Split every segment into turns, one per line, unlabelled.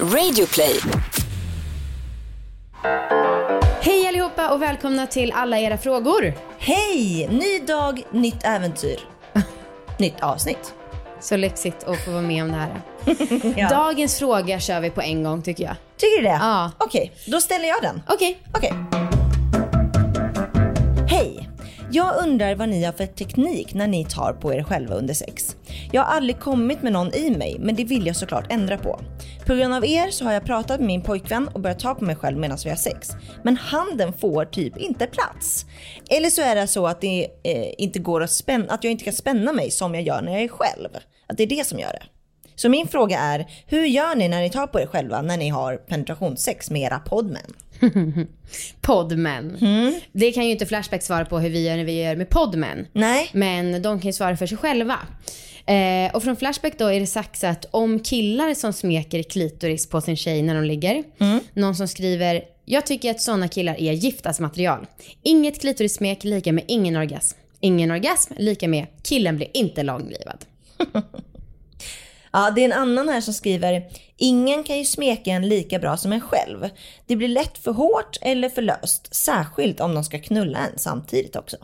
Radioplay.
Hej allihopa och välkomna till alla era frågor.
Hej! Ny dag, nytt äventyr. nytt avsnitt.
Så lyxigt att få vara med om det här.
Ja.
Dagens fråga kör vi på en gång tycker jag.
Tycker du det?
Ja.
Okej, då ställer jag den.
Okej.
Okej. Hej! Jag undrar vad ni har för teknik när ni tar på er själva under sex. Jag har aldrig kommit med någon i mig, men det vill jag såklart ändra på. På grund av er så har jag pratat med min pojkvän och börjat ta på mig själv medan vi har sex. Men handen får typ inte plats. Eller så är det så att, det, eh, inte går att, spänna, att jag inte kan spänna mig som jag gör när jag är själv. Att det är det som gör det. Så min fråga är, hur gör ni när ni tar på er själva när ni har penetrationssex med era podmän?
Podmen.
Mm.
Det kan ju inte Flashback svara på hur vi gör när vi gör med podmen.
Nej.
Men de kan ju svara för sig själva. Eh, och från Flashback då är det sagt att om killar som smeker klitoris på sin tjej när de ligger.
Mm.
Någon som skriver “Jag tycker att sådana killar är giftasmaterial. Inget klitorissmek lika med ingen orgasm. Ingen orgasm lika med killen blir inte långlivad.”
Ja, det är en annan här som skriver, ingen kan ju smeka en lika bra som en själv. Det blir lätt för hårt eller för löst, särskilt om de ska knulla en samtidigt också.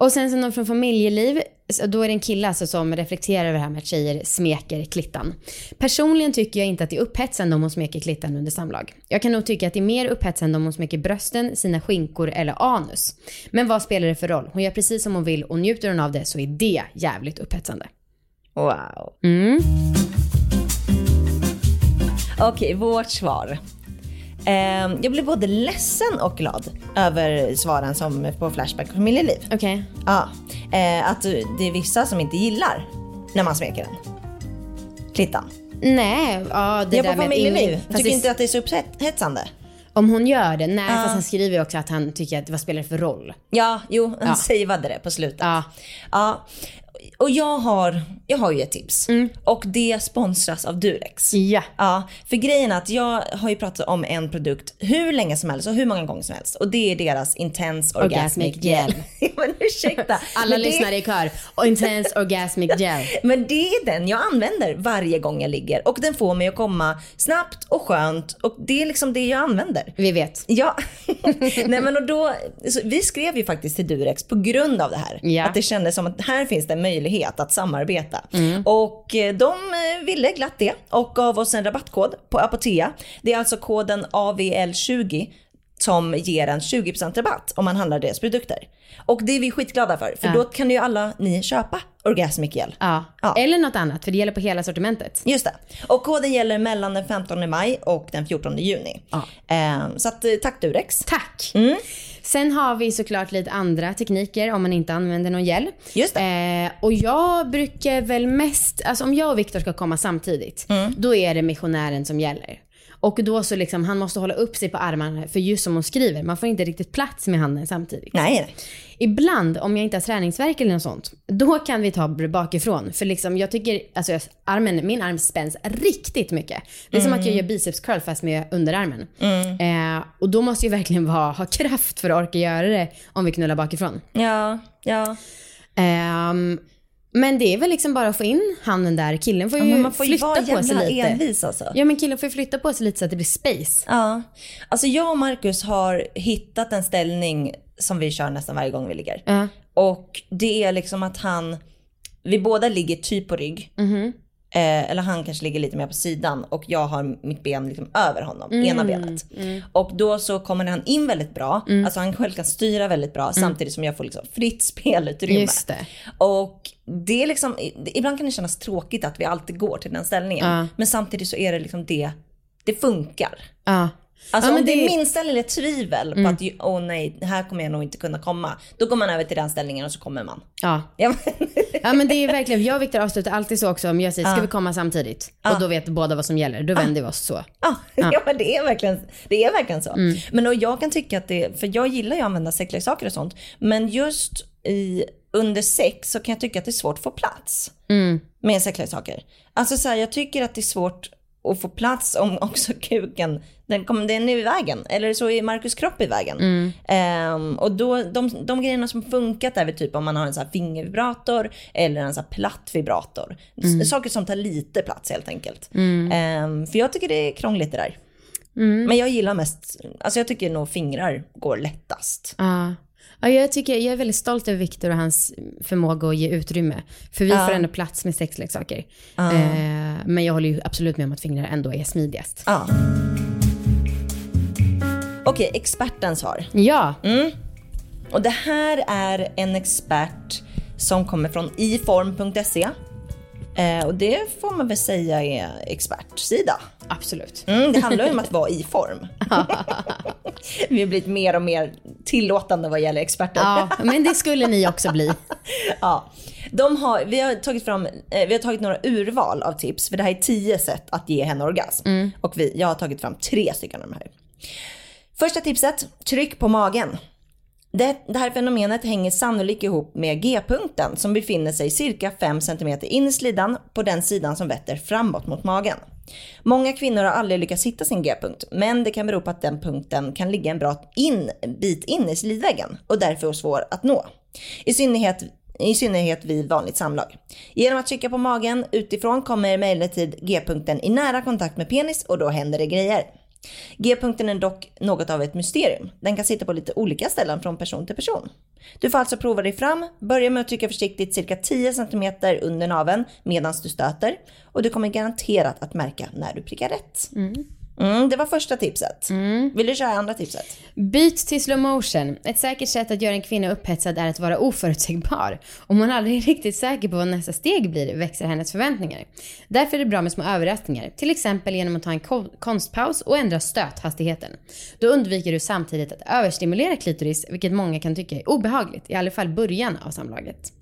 Och sen så någon från familjeliv, då är det en kille alltså som reflekterar över det här med att tjejer smeker klittan. Personligen tycker jag inte att det är upphetsande om hon smeker klittan under samlag. Jag kan nog tycka att det är mer upphetsande om hon smeker brösten, sina skinkor eller anus. Men vad spelar det för roll? Hon gör precis som hon vill och njuter hon av det så är det jävligt upphetsande.
Wow.
Mm.
Okej, vårt svar. Ehm, jag blev både ledsen och glad över svaren som på Flashback och familjeliv.
Okej.
Ja, eh, att det är vissa som inte gillar när man smeker den. Klittan.
Nej, ja det
Jag
där
på
med
familjeliv. tycker
det-
inte att det är så upphetsande.
Om hon gör det, nej
Ja.
fast han skriver ju också att han tycker att vad spelar det för roll?
Ja, jo, han
Ja.
savade det på slutet.
Ja.
Ja, och jag har, jag har ju ett tips.
Mm.
Och det sponsras av Durex.
Ja.
Ja, för grejen är att jag har ju pratat om en produkt hur länge som helst och hur många gånger som helst. Och det är deras Intense Orgasmic,
Orgasmic
Gel.
Gel.
men ursäkta.
Alla
men
lyssnar
det,
i kör. Intense Orgasmic Gel.
Men det är den jag använder varje gång jag ligger. Och den får mig att komma snabbt och skönt. Och det är liksom det jag använder.
Vi vet.
Ja, nej men och då, vi skrev ju faktiskt till Durex på grund av det här.
Ja.
Att det kändes som att här finns det möjlighet att samarbeta.
Mm.
Och eh, de eh, ville glatt det och gav oss en rabattkod på Apotea. Det är alltså koden AVL20 som ger en 20% rabatt om man handlar deras produkter. Och det är vi skitglada för, för
Ja.
då kan ju alla ni köpa Orgasmic Gel.
Ja.
Ja.
Eller något annat, för det gäller på hela sortimentet.
Just det. Och koden gäller mellan den 15 maj och den 14 juni.
Ja.
Eh, så att, eh, tack Durex.
Tack!
Mm.
Sen har vi såklart lite andra tekniker om man inte använder någon gel.
Just det.
Eh, och jag brukar väl mest, alltså om jag och Viktor ska komma samtidigt,
Mm.
då är det missionären som gäller. Och då så liksom, han måste hålla upp sig på armarna, för just som hon skriver, man får inte riktigt plats med handen samtidigt.
Nej.
Ibland, om jag inte har träningsvärk eller något sånt, då kan vi ta bakifrån. För liksom, jag tycker, alltså armen, min arm spänns riktigt mycket. Det är som att jag gör biceps curl fast med underarmen. Eh, och då måste jag verkligen vara, ha kraft för att orka göra det om vi knullar bakifrån.
Ja, ja.
Ehm, men det är väl liksom bara att få in handen där. Killen får
ja
ju
men man får ju
flytta
vara
på sig lite.
envis alltså.
Ja men killen får ju flytta på sig lite så att det blir space.
Ja. Alltså jag och Marcus har hittat en ställning som vi kör nästan varje gång vi ligger.
Ja.
Och det är liksom att han, vi båda ligger typ på rygg.
Mhm.
Eh, eller han kanske ligger lite mer på sidan och jag har mitt ben liksom över honom,
Mm,
ena benet. Och då så kommer han in väldigt bra, alltså han själv kan styra väldigt bra samtidigt som jag får liksom fritt spelutrymme.
Mm. Just det.
Och det är liksom, ibland kan det kännas tråkigt att vi alltid går till den ställningen.
Ja.
Men samtidigt så är det liksom det, det funkar.
Ja.
Alltså
Ja,
om det är
Mm.
minsta lilla tvivel på att, åh nej, här kommer jag nog inte kunna komma. Då går man över till den ställningen och så kommer man.
Ja.
Ja, men,
Ja men det är verkligen, jag och Viktor avslutar alltid så också om jag säger ska vi komma samtidigt? Och då vet båda vad som gäller, då vänder vi oss så.
ja, ja. men det är verkligen, det är verkligen så.
Mm.
Men och jag kan tycka att det, för jag gillar ju att använda sexleksaker och sånt. Men just i, under sex så kan jag tycka att det är svårt att få plats
Mm.
med sexleksaker. Alltså så här, jag tycker att det är svårt att få plats om också kuken, den, kom, den är i vägen. Eller så är Markus kropp i vägen. Ehm, och då, de, de grejerna som funkat är väl typ om man har en här fingervibrator eller en här platt vibrator. S- Saker som tar lite plats helt enkelt. Ehm, för jag tycker det är krångligt det där. Men jag gillar mest, alltså jag tycker nog fingrar går lättast.
Ja. Ja, jag, tycker, jag är väldigt stolt över Viktor och hans förmåga att ge utrymme. För vi får ändå plats med sexleksaker. Eh, men jag håller ju absolut med om att fingrar ändå är smidigast.
Ja. Okej, expertens svar.
Ja,
Och det här är en expert som kommer från iform.se. Eh, och det får man väl säga är expertsida.
absolut.
Mm, det handlar ju om att vara i form. Vi har blivit mer och mer tillåtande vad gäller experter.
Ja, men det skulle ni också bli.
Ja. De har, vi, har tagit fram, eh, vi har tagit några urval av tips, för det här är tio sätt att ge henne orgasm. Och vi, jag har tagit fram tre stycken av de här. Första tipset, tryck på magen. Det, det här fenomenet hänger sannolikt ihop med G-punkten som befinner sig cirka 5 cm in i slidan på den sidan som vetter framåt mot magen. Många kvinnor har aldrig lyckats hitta sin G-punkt, men det kan bero på att den punkten kan ligga en bra in, bit in i slidväggen och därför är svår att nå. I synnerhet i synnerhet vid vanligt samlag. Genom att trycka på magen utifrån kommer emellertid G-punkten i nära kontakt med penis och då händer det grejer. G-punkten är dock något av ett mysterium. Den kan sitta på lite olika ställen från person till person. Du får alltså prova dig fram, börja med att trycka försiktigt cirka 10 cm under naveln medan du stöter och du kommer garanterat att märka när du prickar rätt. Mm, det var första tipset. Vill du köra andra tipset?
Byt till slow motion. Ett säkert sätt att göra en kvinna upphetsad är att vara oförutsägbar. Om hon aldrig är riktigt säker på vad nästa steg blir växer hennes förväntningar. Därför är det bra med små överraskningar. Till exempel genom att ta en ko- konstpaus och ändra stöthastigheten. Då undviker du samtidigt att överstimulera klitoris, vilket många kan tycka är obehagligt. I alla fall början av samlaget.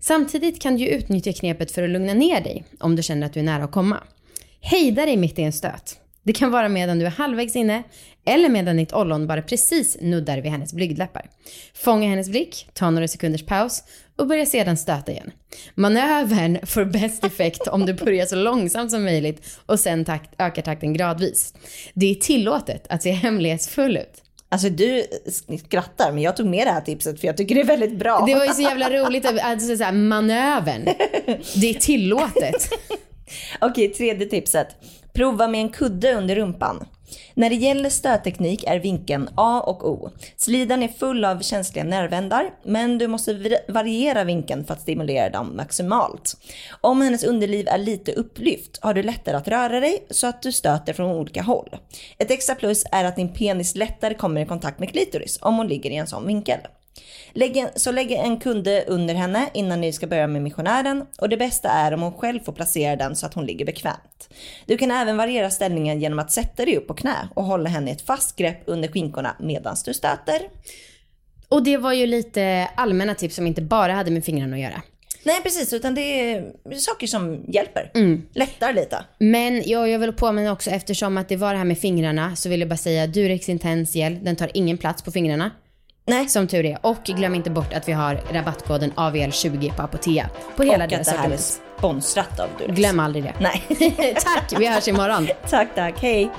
Samtidigt kan du utnyttja knepet för att lugna ner dig om du känner att du är nära att komma. Hejda dig mitt i en stöt. Det kan vara medan du är halvvägs inne eller medan ditt ollon bara precis nuddar vid hennes blygdläppar. Fånga hennes blick, ta några sekunders paus och börja sedan stöta igen. Manövern får bäst effekt om du börjar så långsamt som möjligt och sen takt, ökar takten gradvis. Det är tillåtet att se hemlighetsfull ut.
Alltså du skrattar men jag tog med det här tipset för jag tycker det är väldigt bra.
Det var ju så jävla roligt att alltså, så här, manövern. Det är tillåtet.
Okej, tredje tipset. Prova med en kudde under rumpan. När det gäller stötteknik är vinkeln A och O. Slidan är full av känsliga nervändar, men du måste variera vinkeln för att stimulera dem maximalt. Om hennes underliv är lite upplyft har du lättare att röra dig så att du stöter från olika håll. Ett extra plus är att din penis lättare kommer i kontakt med klitoris om hon ligger i en sån vinkel. Lägg en, så lägg en kunde under henne innan ni ska börja med missionären och det bästa är om hon själv får placera den så att hon ligger bekvämt. Du kan även variera ställningen genom att sätta dig upp på knä och hålla henne i ett fast grepp under skinkorna medan du stöter.
Och det var ju lite allmänna tips som inte bara hade med fingrarna att göra.
Nej precis, utan det är saker som hjälper. Lättar lite.
Men jag, jag vill påminna också eftersom att det var det här med fingrarna så vill jag bara säga Durex Intense gel, den tar ingen plats på fingrarna.
Nej.
Som tur är. Och glöm inte bort att vi har rabattkoden AVL20 på Apotea. På hela
och att det här är sponsrat av Durex.
Glöm aldrig det.
Nej.
Tack, vi hörs imorgon.
tack, tack. Hej.